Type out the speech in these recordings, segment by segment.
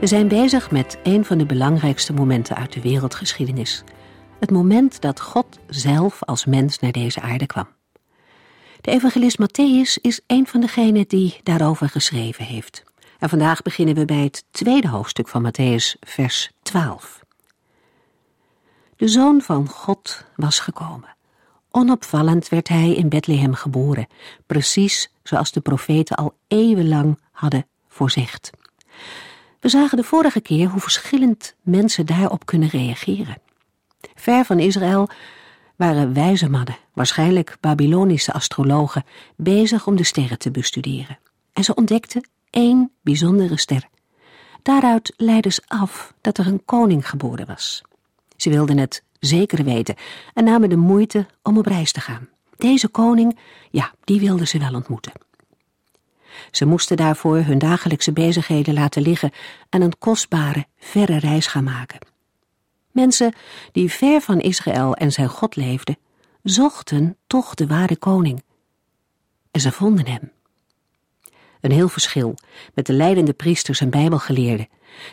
We zijn bezig met een van de belangrijkste momenten uit de wereldgeschiedenis. Het moment dat God zelf als mens naar deze aarde kwam. De evangelist Matthäus is een van degenen die daarover geschreven heeft. En vandaag beginnen we bij het tweede hoofdstuk van Matthäus, vers 12. De Zoon van God was gekomen. Onopvallend werd hij in Bethlehem geboren, precies zoals de profeten al eeuwenlang hadden voorzegd. We zagen de vorige keer hoe verschillend mensen daarop kunnen reageren. Ver van Israël waren wijze mannen, waarschijnlijk Babylonische astrologen, bezig om de sterren te bestuderen. En ze ontdekten één bijzondere ster. Daaruit leidden ze af dat er een koning geboren was. Ze wilden het zeker weten en namen de moeite om op reis te gaan. Deze koning, ja, die wilden ze wel ontmoeten. Ze moesten daarvoor hun dagelijkse bezigheden laten liggen en een kostbare, verre reis gaan maken. Mensen die ver van Israël en zijn God leefden, zochten toch de ware koning. En ze vonden hem. Een heel verschil met de leidende priesters en bijbelgeleerden.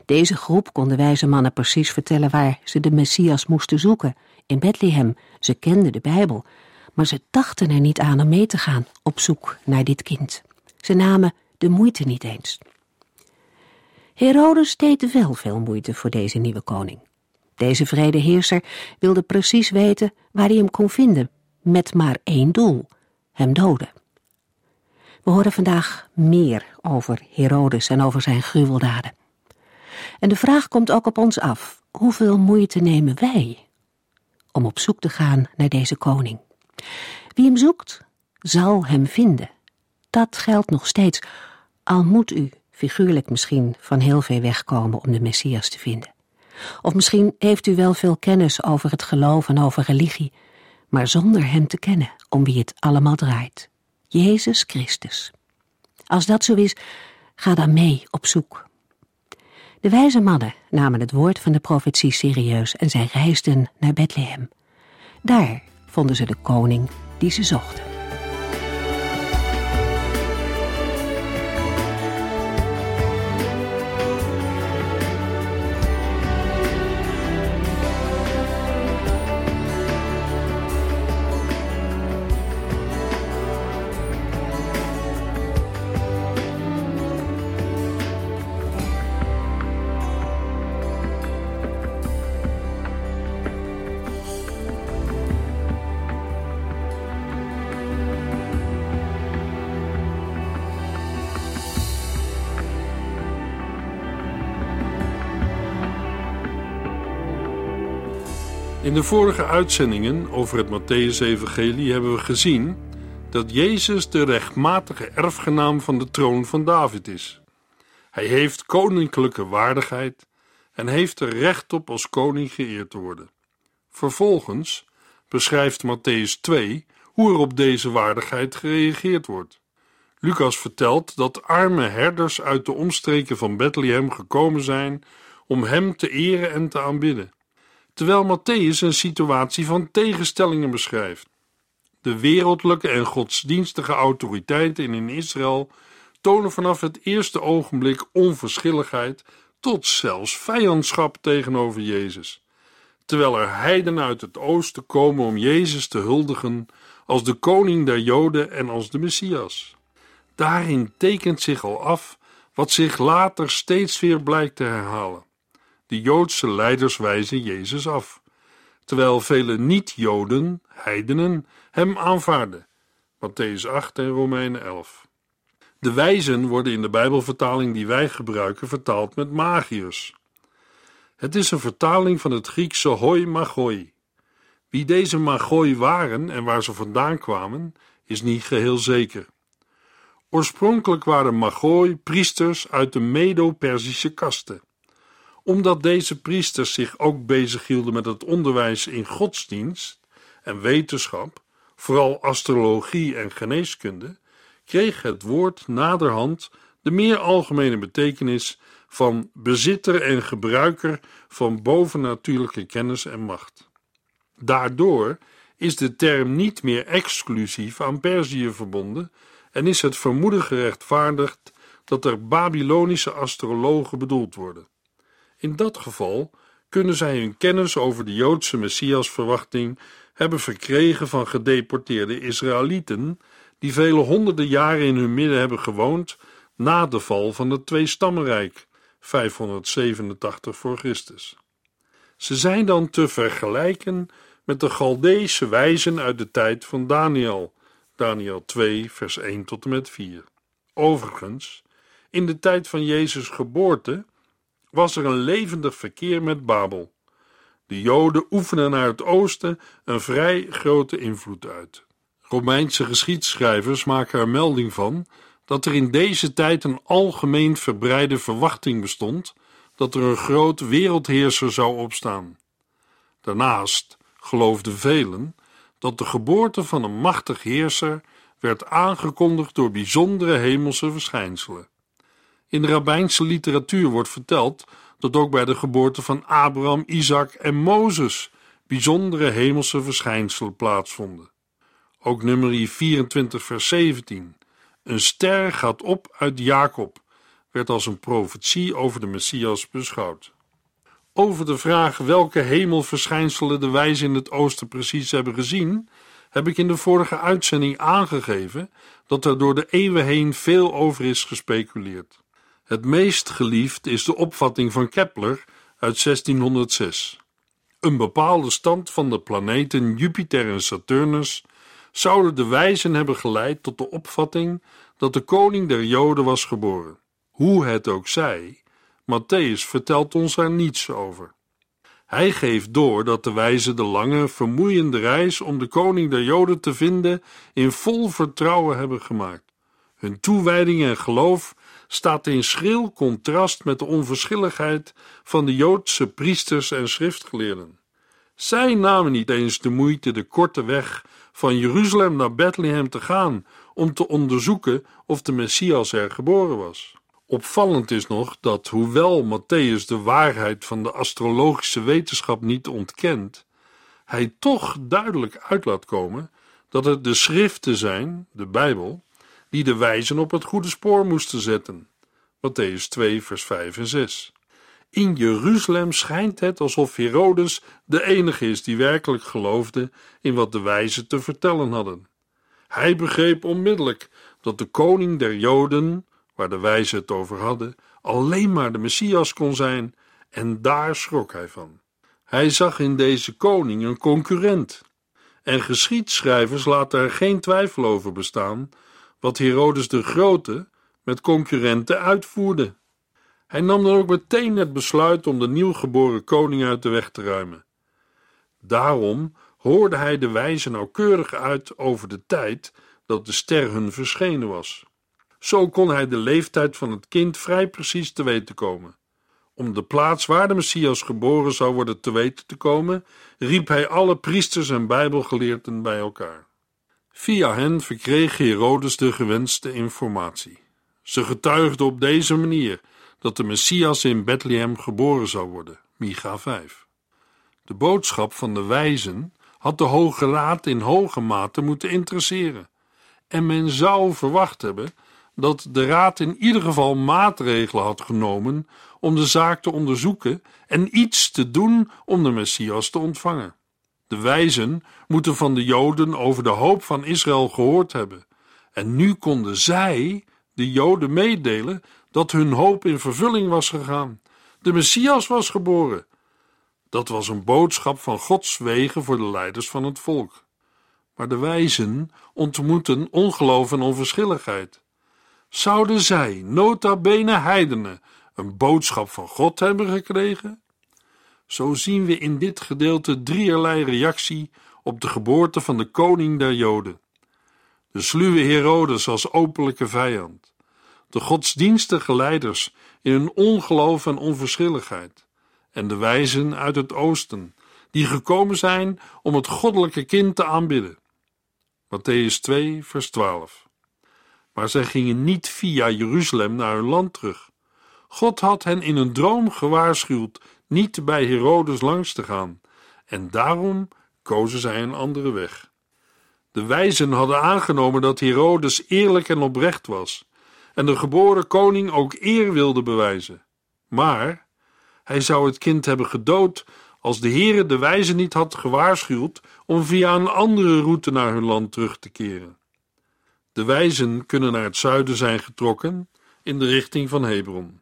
Deze groep kon de wijze mannen precies vertellen waar ze de Messias moesten zoeken. In Bethlehem, ze kenden de Bijbel, maar ze dachten er niet aan om mee te gaan op zoek naar dit kind. Ze namen de moeite niet eens. Herodes deed wel veel moeite voor deze nieuwe koning. Deze vrede heerser wilde precies weten waar hij hem kon vinden, met maar één doel: hem doden. We horen vandaag meer over Herodes en over zijn gruweldaden. En de vraag komt ook op ons af: hoeveel moeite nemen wij om op zoek te gaan naar deze koning? Wie hem zoekt, zal hem vinden. Dat geldt nog steeds, al moet u, figuurlijk misschien, van heel ver wegkomen om de Messias te vinden. Of misschien heeft u wel veel kennis over het geloof en over religie, maar zonder hem te kennen om wie het allemaal draait. Jezus Christus. Als dat zo is, ga dan mee op zoek. De wijze mannen namen het woord van de profetie serieus en zij reisden naar Bethlehem. Daar vonden ze de koning die ze zochten. In de vorige uitzendingen over het Matthäus-evangelie hebben we gezien dat Jezus de rechtmatige erfgenaam van de troon van David is. Hij heeft koninklijke waardigheid en heeft er recht op als koning geëerd te worden. Vervolgens beschrijft Matthäus 2 hoe er op deze waardigheid gereageerd wordt. Lucas vertelt dat arme herders uit de omstreken van Bethlehem gekomen zijn om hem te eren en te aanbidden terwijl Matthäus een situatie van tegenstellingen beschrijft. De wereldlijke en godsdienstige autoriteiten in Israël tonen vanaf het eerste ogenblik onverschilligheid tot zelfs vijandschap tegenover Jezus, terwijl er heidenen uit het oosten komen om Jezus te huldigen als de koning der Joden en als de Messias. Daarin tekent zich al af wat zich later steeds weer blijkt te herhalen. De Joodse leiders wijzen Jezus af, terwijl vele niet-Joden, heidenen, hem aanvaarden. Matthäus 8 en Romeinen 11. De wijzen worden in de Bijbelvertaling die wij gebruiken vertaald met magiërs. Het is een vertaling van het Griekse hoi magoi. Wie deze magoi waren en waar ze vandaan kwamen, is niet geheel zeker. Oorspronkelijk waren magoi priesters uit de Medo-Persische kasten. Omdat deze priesters zich ook bezighielden met het onderwijs in godsdienst en wetenschap, vooral astrologie en geneeskunde, kreeg het woord naderhand de meer algemene betekenis van bezitter en gebruiker van bovennatuurlijke kennis en macht. Daardoor is de term niet meer exclusief aan Perzië verbonden en is het vermoeden gerechtvaardigd dat er Babylonische astrologen bedoeld worden. In dat geval kunnen zij hun kennis over de Joodse Messiasverwachting hebben verkregen van gedeporteerde Israëlieten die vele honderden jaren in hun midden hebben gewoond na de val van het Tweestammenrijk 587 voor Christus. Ze zijn dan te vergelijken met de Galdeese wijzen uit de tijd van Daniel, Daniel 2, vers 1 tot en met 4. Overigens, in de tijd van Jezus' geboorte was er een levendig verkeer met Babel. De Joden oefenen naar het oosten een vrij grote invloed uit. Romeinse geschiedschrijvers maken er melding van dat er in deze tijd een algemeen verbreide verwachting bestond dat er een groot wereldheerser zou opstaan. Daarnaast geloofden velen dat de geboorte van een machtig heerser werd aangekondigd door bijzondere hemelse verschijnselen. In de rabbijnse literatuur wordt verteld dat ook bij de geboorte van Abraham, Isaac en Mozes bijzondere hemelse verschijnselen plaatsvonden. Ook nummer 24 vers 17. Een ster gaat op uit Jacob, werd als een profetie over de Messias beschouwd. Over de vraag welke hemelverschijnselen de wijzen in het oosten precies hebben gezien, heb ik in de vorige uitzending aangegeven dat er door de eeuwen heen veel over is gespeculeerd. Het meest geliefd is de opvatting van Kepler uit 1606. Een bepaalde stand van de planeten Jupiter en Saturnus zouden de wijzen hebben geleid tot de opvatting dat de koning der Joden was geboren. Hoe het ook zij, Matthäus vertelt ons er niets over. Hij geeft door dat de wijzen de lange, vermoeiende reis om de koning der Joden te vinden in vol vertrouwen hebben gemaakt. Hun toewijding en geloof staat in schril contrast met de onverschilligheid van de Joodse priesters en schriftgeleerden. Zij namen niet eens de moeite de korte weg van Jeruzalem naar Bethlehem te gaan om te onderzoeken of de Messias er geboren was. Opvallend is nog dat, hoewel Matthäus de waarheid van de astrologische wetenschap niet ontkent, hij toch duidelijk uit laat komen dat het de schriften zijn, de Bijbel, die de wijzen op het goede spoor moesten zetten. Matthäus 2, vers 5 en 6. In Jeruzalem schijnt het alsof Herodes de enige is die werkelijk geloofde in wat de wijzen te vertellen hadden. Hij begreep onmiddellijk dat de koning der Joden, waar de wijzen het over hadden, alleen maar de Messias kon zijn, en daar schrok hij van. Hij zag in deze koning een concurrent. En geschiedschrijvers laten er geen twijfel over bestaan wat Herodes de Grote met concurrenten uitvoerde. Hij nam dan ook meteen het besluit om de nieuwgeboren koning uit de weg te ruimen. Daarom hoorde hij de wijze nauwkeurig uit over de tijd dat de ster hun verschenen was. Zo kon hij de leeftijd van het kind vrij precies te weten komen. Om de plaats waar de Messias geboren zou worden te weten te komen, riep hij alle priesters en bijbelgeleerden bij elkaar. Via hen verkreeg Herodes de gewenste informatie. Ze getuigden op deze manier dat de Messias in Bethlehem geboren zou worden, Micha 5. De boodschap van de wijzen had de Hoge Raad in hoge mate moeten interesseren, en men zou verwacht hebben dat de Raad in ieder geval maatregelen had genomen om de zaak te onderzoeken en iets te doen om de Messias te ontvangen. De wijzen moeten van de Joden over de hoop van Israël gehoord hebben, en nu konden zij de Joden meedelen dat hun hoop in vervulling was gegaan. De Messias was geboren. Dat was een boodschap van Gods wegen voor de leiders van het volk. Maar de wijzen ontmoeten ongeloof en onverschilligheid. Zouden zij, nota bene heidenen, een boodschap van God hebben gekregen? Zo zien we in dit gedeelte drieërlei reactie op de geboorte van de koning der Joden. De sluwe Herodes als openlijke vijand, de godsdienstige leiders in hun ongeloof en onverschilligheid, en de wijzen uit het oosten, die gekomen zijn om het goddelijke kind te aanbidden. Matthäus 2, vers 12. Maar zij gingen niet via Jeruzalem naar hun land terug. God had hen in een droom gewaarschuwd niet bij Herodes langs te gaan, en daarom kozen zij een andere weg. De wijzen hadden aangenomen dat Herodes eerlijk en oprecht was en de geboren koning ook eer wilde bewijzen. Maar hij zou het kind hebben gedood als de Heere de wijzen niet had gewaarschuwd om via een andere route naar hun land terug te keren. De wijzen kunnen naar het zuiden zijn getrokken in de richting van Hebron.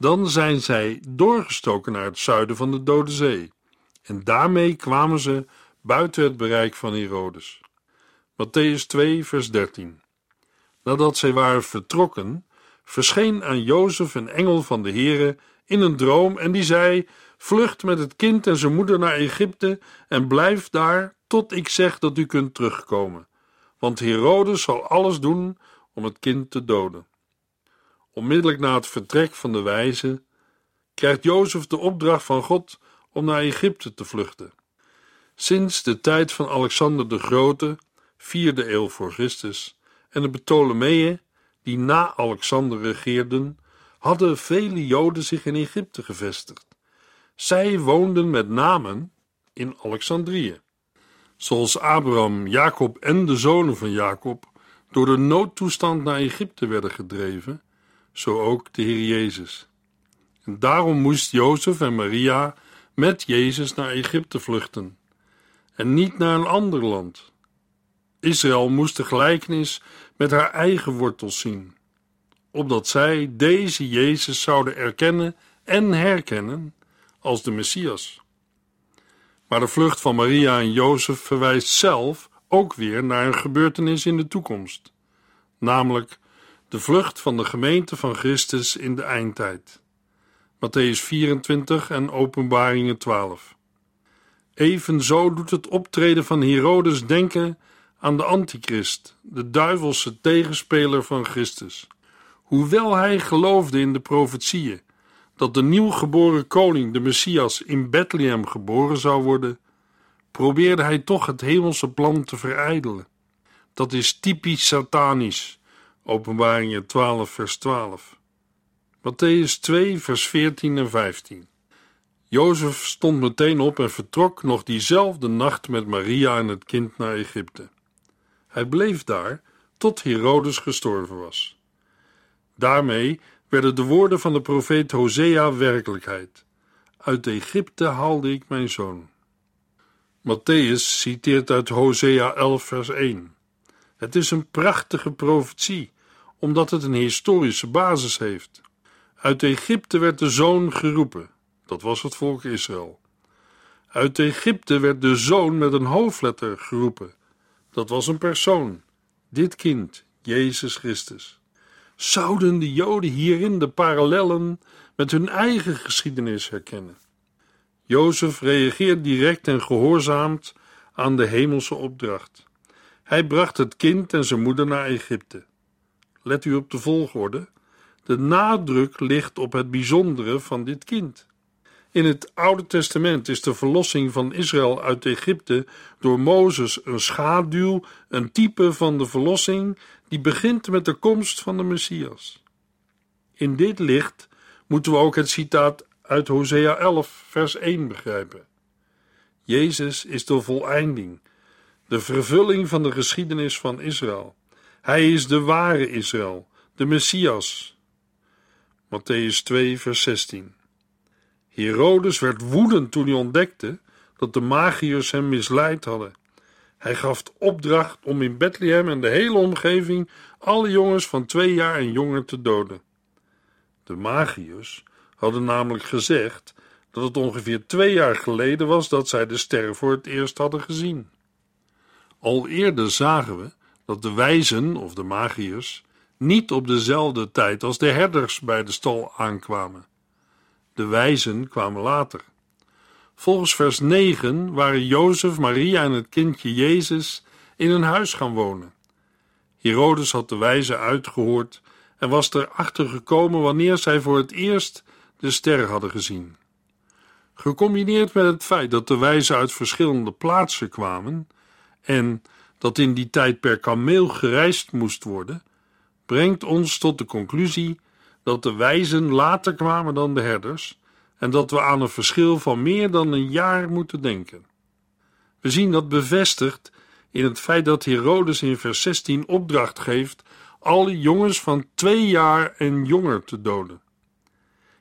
Dan zijn zij doorgestoken naar het zuiden van de Dode Zee en daarmee kwamen ze buiten het bereik van Herodes. Matthäus 2, vers 13. Nadat zij waren vertrokken, verscheen aan Jozef een engel van de Heere in een droom en die zei: Vlucht met het kind en zijn moeder naar Egypte en blijf daar tot ik zeg dat u kunt terugkomen. Want Herodes zal alles doen om het kind te doden. Onmiddellijk na het vertrek van de wijze krijgt Jozef de opdracht van God om naar Egypte te vluchten. Sinds de tijd van Alexander de Grote, vierde eeuw voor Christus, en de Ptolemeeën, die na Alexander regeerden, hadden vele Joden zich in Egypte gevestigd. Zij woonden met name in Alexandrië. Zoals Abraham, Jacob en de zonen van Jacob door de noodtoestand naar Egypte werden gedreven, zo ook de Heer Jezus. En daarom moest Jozef en Maria met Jezus naar Egypte vluchten en niet naar een ander land. Israël moest de gelijkenis met haar eigen wortels zien, opdat zij deze Jezus zouden erkennen en herkennen als de Messias. Maar de vlucht van Maria en Jozef verwijst zelf ook weer naar een gebeurtenis in de toekomst, namelijk de vlucht van de gemeente van Christus in de eindtijd. Matthäus 24 en Openbaringen 12. Evenzo doet het optreden van Herodes denken aan de antichrist, de duivelse tegenspeler van Christus. Hoewel hij geloofde in de profetieën dat de nieuwgeboren koning, de Messias, in Bethlehem geboren zou worden, probeerde hij toch het hemelse plan te verijdelen. Dat is typisch satanisch. Openbaringen 12, vers 12. Matthäus 2, vers 14 en 15. Jozef stond meteen op en vertrok nog diezelfde nacht met Maria en het kind naar Egypte. Hij bleef daar tot Herodes gestorven was. Daarmee werden de woorden van de profeet Hosea werkelijkheid. Uit Egypte haalde ik mijn zoon. Matthäus citeert uit Hosea 11 vers 1. Het is een prachtige profetie, omdat het een historische basis heeft. Uit Egypte werd de zoon geroepen, dat was het volk Israël. Uit Egypte werd de zoon met een hoofdletter geroepen, dat was een persoon, dit kind, Jezus Christus. Zouden de Joden hierin de parallellen met hun eigen geschiedenis herkennen? Jozef reageert direct en gehoorzaamt aan de hemelse opdracht. Hij bracht het kind en zijn moeder naar Egypte. Let u op de volgorde. De nadruk ligt op het bijzondere van dit kind. In het Oude Testament is de verlossing van Israël uit Egypte door Mozes een schaduw, een type van de verlossing die begint met de komst van de Messias. In dit licht moeten we ook het citaat uit Hosea 11, vers 1 begrijpen. Jezus is de voleinding, de vervulling van de geschiedenis van Israël. Hij is de ware Israël, de Messias. Matthäus 2, vers 16. Herodes werd woedend toen hij ontdekte dat de magiërs hem misleid hadden. Hij gaf opdracht om in Bethlehem en de hele omgeving alle jongens van twee jaar en jonger te doden. De magiërs hadden namelijk gezegd dat het ongeveer twee jaar geleden was dat zij de ster voor het eerst hadden gezien. Al eerder zagen we dat de wijzen of de magiërs niet op dezelfde tijd als de herders bij de stal aankwamen. De wijzen kwamen later. Volgens vers 9 waren Jozef, Maria en het kindje Jezus in een huis gaan wonen. Herodes had de wijzen uitgehoord en was erachter gekomen wanneer zij voor het eerst de ster hadden gezien. Gecombineerd met het feit dat de wijzen uit verschillende plaatsen kwamen en dat in die tijd per kameel gereisd moest worden, brengt ons tot de conclusie dat de wijzen later kwamen dan de herders en dat we aan een verschil van meer dan een jaar moeten denken. We zien dat bevestigd in het feit dat Herodes in vers 16 opdracht geeft alle jongens van twee jaar en jonger te doden.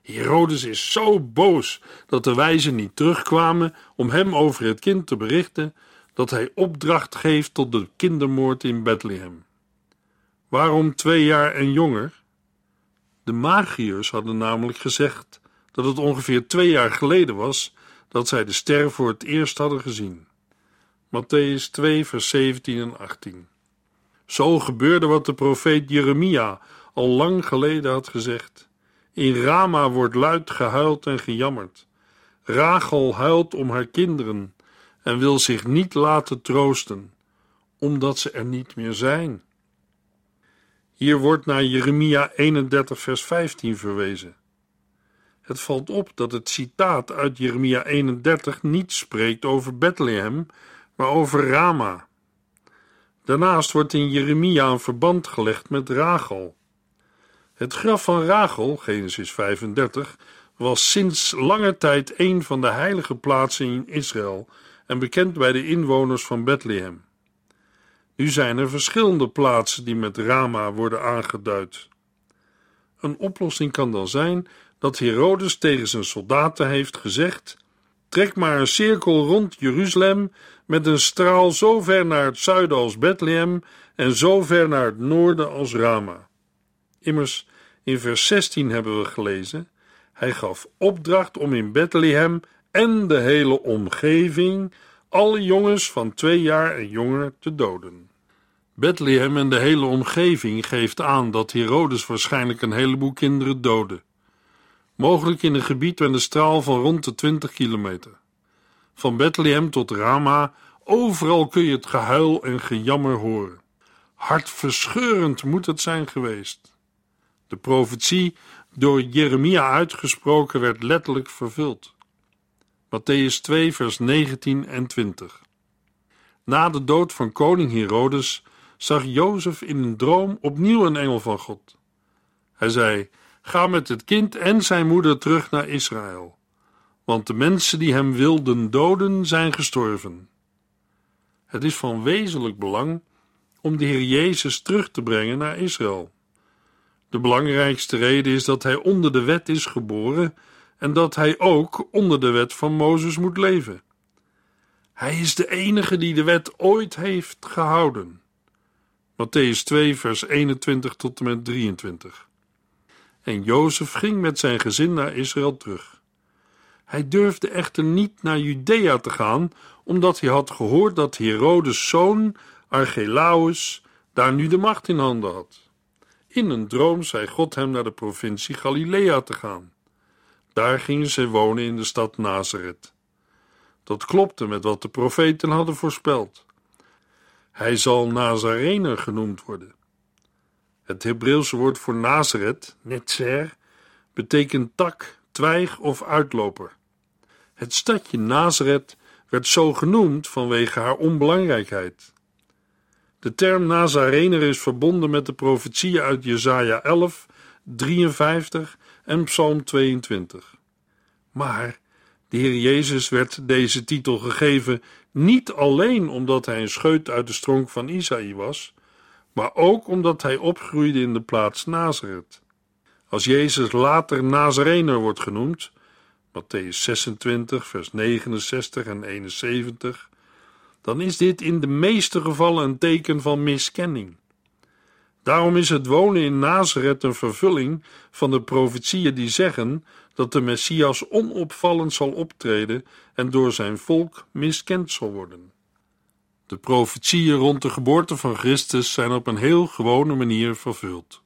Herodes is zo boos dat de wijzen niet terugkwamen om hem over het kind te berichten, dat hij opdracht geeft tot de kindermoord in Bethlehem. Waarom twee jaar en jonger? De magiërs hadden namelijk gezegd dat het ongeveer twee jaar geleden was dat zij de ster voor het eerst hadden gezien. Matthäus 2, vers 17 en 18. Zo gebeurde wat de profeet Jeremia al lang geleden had gezegd. In Rama wordt luid gehuild en gejammerd. Rachel huilt om haar kinderen en wil zich niet laten troosten, omdat ze er niet meer zijn. Hier wordt naar Jeremia 31, vers 15 verwezen. Het valt op dat het citaat uit Jeremia 31 niet spreekt over Bethlehem, maar over Rama. Daarnaast wordt in Jeremia een verband gelegd met Rachel. Het graf van Rachel, Genesis 35, was sinds lange tijd een van de heilige plaatsen in Israël en bekend bij de inwoners van Bethlehem. Nu zijn er verschillende plaatsen die met Rama worden aangeduid. Een oplossing kan dan zijn dat Herodes tegen zijn soldaten heeft gezegd: Trek maar een cirkel rond Jeruzalem met een straal zo ver naar het zuiden als Bethlehem en zo ver naar het noorden als Rama. Immers, in vers 16 hebben we gelezen: Hij gaf opdracht om in Bethlehem en de hele omgeving alle jongens van twee jaar en jonger te doden. Bethlehem en de hele omgeving geeft aan dat Herodes waarschijnlijk een heleboel kinderen doodde. Mogelijk in een gebied met een straal van rond de 20 kilometer. Van Bethlehem tot Rama, overal kun je het gehuil en gejammer horen. Hartverscheurend moet het zijn geweest. De profetie, door Jeremia uitgesproken, werd letterlijk vervuld. Matthäus 2, vers 19 en 20. Na de dood van koning Herodes zag Jozef in een droom opnieuw een engel van God. Hij zei: Ga met het kind en zijn moeder terug naar Israël, want de mensen die hem wilden doden zijn gestorven. Het is van wezenlijk belang om de Heer Jezus terug te brengen naar Israël. De belangrijkste reden is dat hij onder de wet is geboren en dat hij ook onder de wet van Mozes moet leven. Hij is de enige die de wet ooit heeft gehouden. Matthäus 2, vers 21 tot en met 23. En Jozef ging met zijn gezin naar Israël terug. Hij durfde echter niet naar Judea te gaan, omdat hij had gehoord dat Herodes' zoon Archelaus daar nu de macht in handen had. In een droom zei God hem naar de provincie Galilea te gaan. Daar gingen zij wonen in de stad Nazareth. Dat klopte met wat de profeten hadden voorspeld. Hij zal Nazarener genoemd worden. Het Hebreeuwse woord voor Nazareth, netzer, betekent tak, twijg of uitloper. Het stadje Nazareth werd zo genoemd vanwege haar onbelangrijkheid. De term Nazarener is verbonden met de profetieën uit Jesaja 11, 53 en Psalm 22. Maar de Heer Jezus werd deze titel gegeven niet alleen omdat hij een scheut uit de stronk van Isaïe was, maar ook omdat hij opgroeide in de plaats Nazareth. Als Jezus later Nazarener wordt genoemd, Matthäus 26, vers 69 en 71, dan is dit in de meeste gevallen een teken van miskenning. Daarom is het wonen in Nazareth een vervulling van de profetieën die zeggen dat de Messias onopvallend zal optreden en door zijn volk miskend zal worden. De profetieën rond de geboorte van Christus zijn op een heel gewone manier vervuld.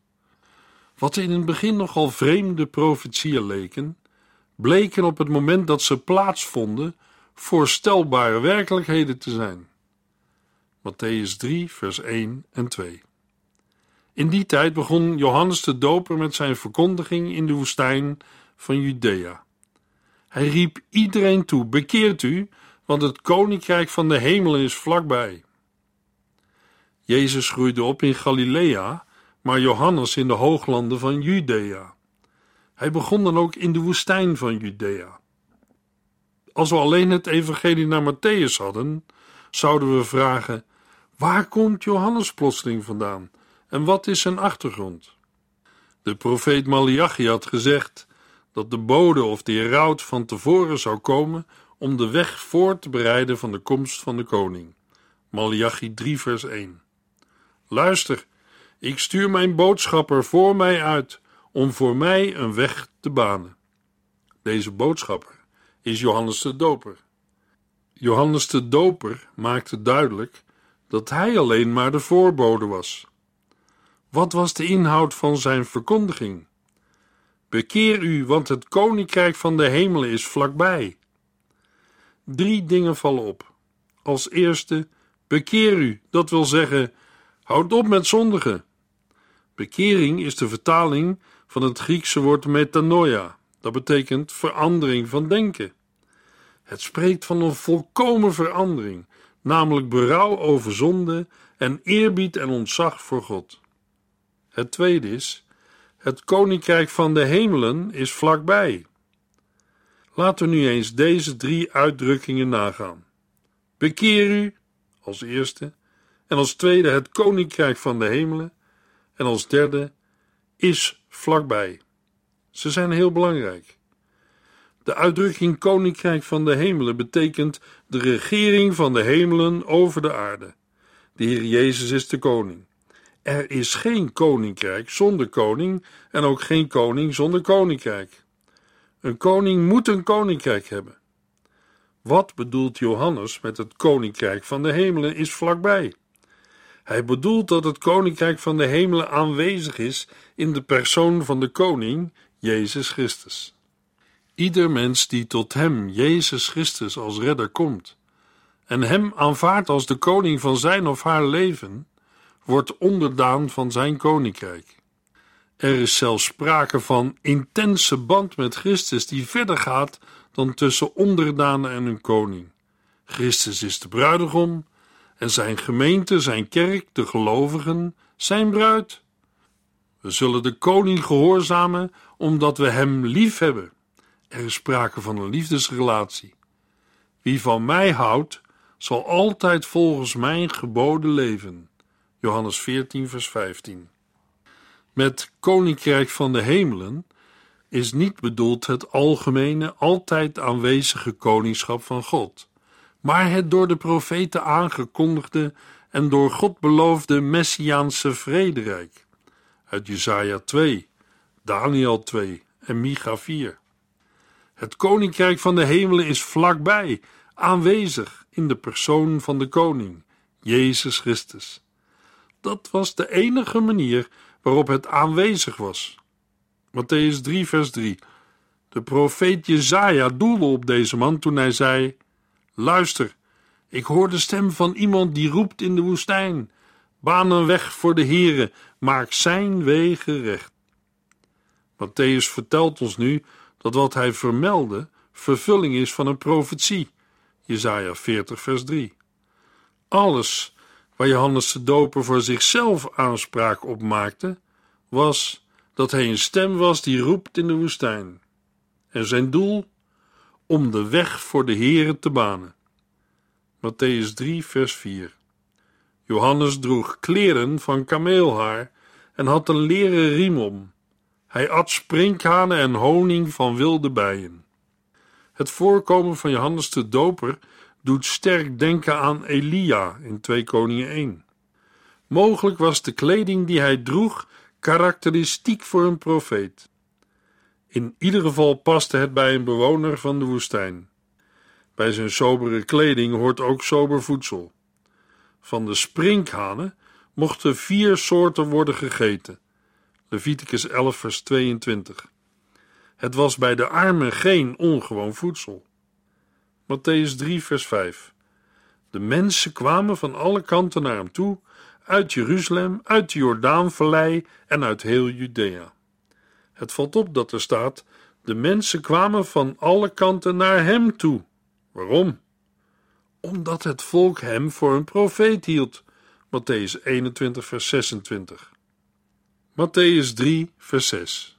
Wat in het begin nogal vreemde profetieën leken, bleken op het moment dat ze plaatsvonden voorstelbare werkelijkheden te zijn. Matthäus 3, vers 1 en 2. In die tijd begon Johannes de Doper met zijn verkondiging in de woestijn van Judea. Hij riep iedereen toe: bekeert u, want het koninkrijk van de hemelen is vlakbij. Jezus groeide op in Galilea, maar Johannes in de hooglanden van Judea. Hij begon dan ook in de woestijn van Judea. Als we alleen het evangelie naar Matthäus hadden, zouden we vragen: waar komt Johannes plotseling vandaan en wat is zijn achtergrond? De profeet Malachi had gezegd dat de bode of de heraut van tevoren zou komen om de weg voor te bereiden van de komst van de koning. Malachi 3 vers 1 Luister, ik stuur mijn boodschapper voor mij uit om voor mij een weg te banen. Deze boodschapper is Johannes de Doper. Johannes de Doper maakte duidelijk dat hij alleen maar de voorbode was. Wat was de inhoud van zijn verkondiging? Bekeer u, want het koninkrijk van de hemelen is vlakbij. Drie dingen vallen op. Als eerste, bekeer u, dat wil zeggen, houd op met zondigen. Bekering is de vertaling van het Griekse woord metanoia. Dat betekent verandering van denken. Het spreekt van een volkomen verandering, namelijk berouw over zonde en eerbied en ontzag voor God. Het tweede is: het koninkrijk van de hemelen is vlakbij. Laten we nu eens deze drie uitdrukkingen nagaan. Bekeer u als eerste, en als tweede het koninkrijk van de hemelen, en als derde is vlakbij. Ze zijn heel belangrijk. De uitdrukking Koninkrijk van de Hemelen betekent de regering van de hemelen over de aarde. De Heer Jezus is de koning. Er is geen koninkrijk zonder koning en ook geen koning zonder koninkrijk. Een koning moet een koninkrijk hebben. Wat bedoelt Johannes met het koninkrijk van de hemelen is vlakbij? Hij bedoelt dat het koninkrijk van de hemelen aanwezig is in de persoon van de koning, Jezus Christus. Ieder mens die tot hem, Jezus Christus, als redder komt en hem aanvaardt als de koning van zijn of haar leven, wordt onderdaan van zijn koninkrijk. Er is zelfs sprake van intense band met Christus die verder gaat dan tussen onderdanen en hun koning. Christus is de bruidegom en zijn gemeente, zijn kerk, de gelovigen, zijn bruid. We zullen de koning gehoorzamen omdat we hem lief hebben. Er is sprake van een liefdesrelatie. Wie van mij houdt, zal altijd volgens mijn geboden leven. Johannes 14, vers 15. Met koninkrijk van de hemelen is niet bedoeld het algemene, altijd aanwezige koningschap van God, maar het door de profeten aangekondigde en door God beloofde messiaanse vrederijk. Uit Jesaja 2, Daniel 2 en Micha 4. Het koninkrijk van de hemelen is vlakbij, aanwezig in de persoon van de koning, Jezus Christus. Dat was de enige manier waarop het aanwezig was. Matthäus 3, vers 3. De profeet Jezaja doelde op deze man toen hij zei: Luister, ik hoor de stem van iemand die roept in de woestijn: Baan een weg voor de Heere, maak zijn wegen recht. Matthäus vertelt ons nu dat wat hij vermeldde vervulling is van een profetie. Jesaja 40, vers 3. Alles waar Johannes de Doper voor zichzelf aanspraak op maakte, was dat hij een stem was die roept in de woestijn. En zijn doel? Om de weg voor de Heere te banen. Matthäus 3, vers 4. Johannes droeg kleren van kameelhaar en had een leren riem om. Hij at sprinkhanen en honing van wilde bijen. Het voorkomen van Johannes de Doper doet sterk denken aan Elia in 2 Koningen 1. Mogelijk was de kleding die hij droeg karakteristiek voor een profeet. In ieder geval paste het bij een bewoner van de woestijn. Bij zijn sobere kleding hoort ook sober voedsel. Van de sprinkhanen mochten vier soorten worden gegeten. Leviticus 11, vers 22. Het was bij de armen geen ongewoon voedsel. Matthäus 3, vers 5. De mensen kwamen van alle kanten naar hem toe, uit Jeruzalem, uit de Jordaanvallei en uit heel Judea. Het valt op dat er staat De mensen kwamen van alle kanten naar hem toe. Waarom? Omdat het volk hem voor een profeet hield. Matthäus 21, vers 26. Matthäus 3, vers 6.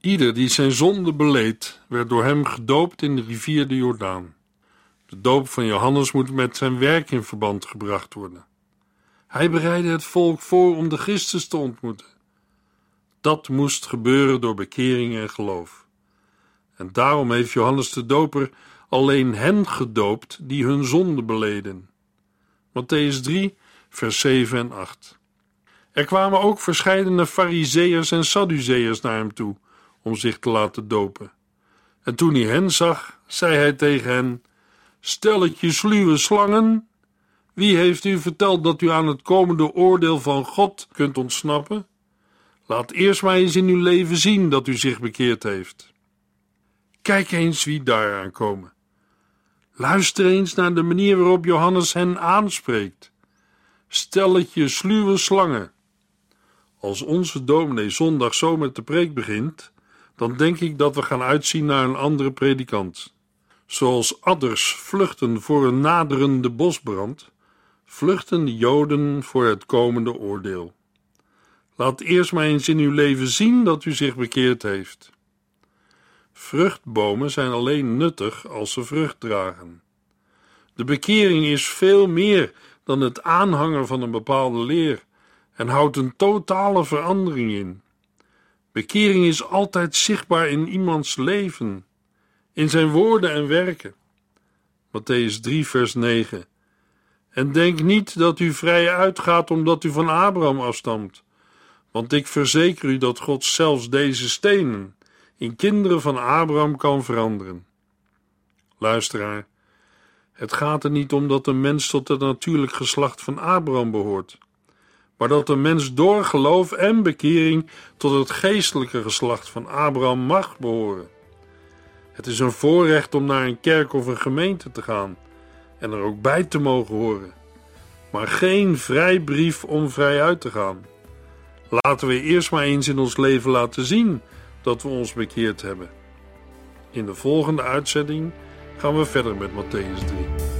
Ieder die zijn zonde beleed, werd door hem gedoopt in de rivier de Jordaan. De doop van Johannes moet met zijn werk in verband gebracht worden. Hij bereidde het volk voor om de Christus te ontmoeten. Dat moest gebeuren door bekering en geloof. En daarom heeft Johannes de Doper alleen hen gedoopt die hun zonde beleden. Matthäus 3, vers 7 en 8. Er kwamen ook verscheidene Fariseërs en Sadduceërs naar hem toe om zich te laten dopen. En toen hij hen zag, zei hij tegen hen: Stelletje sluwe slangen, wie heeft u verteld dat u aan het komende oordeel van God kunt ontsnappen? Laat eerst maar eens in uw leven zien dat u zich bekeerd heeft. Kijk eens wie daar aankomen. Luister eens naar de manier waarop Johannes hen aanspreekt. Stelletje sluwe slangen. Als onze dominee zondag zo met de preek begint, dan denk ik dat we gaan uitzien naar een andere predikant. Zoals adders vluchten voor een naderende bosbrand, vluchten de Joden voor het komende oordeel. Laat eerst maar eens in uw leven zien dat u zich bekeerd heeft. Vruchtbomen zijn alleen nuttig als ze vrucht dragen. De bekering is veel meer dan het aanhangen van een bepaalde leer en houdt een totale verandering in. Bekering is altijd zichtbaar in iemands leven, in zijn woorden en werken. Matthäus 3, vers 9. En denk niet dat u vrij uitgaat omdat u van Abraham afstamt, want ik verzeker u dat God zelfs deze stenen in kinderen van Abraham kan veranderen. Luisteraar, het gaat er niet om dat een mens tot het natuurlijk geslacht van Abraham behoort, maar dat een mens door geloof en bekering tot het geestelijke geslacht van Abraham mag behoren. Het is een voorrecht om naar een kerk of een gemeente te gaan en er ook bij te mogen horen, maar geen vrijbrief om vrij uit te gaan. Laten we eerst maar eens in ons leven laten zien dat we ons bekeerd hebben. In de volgende uitzending gaan we verder met Matthäus 3.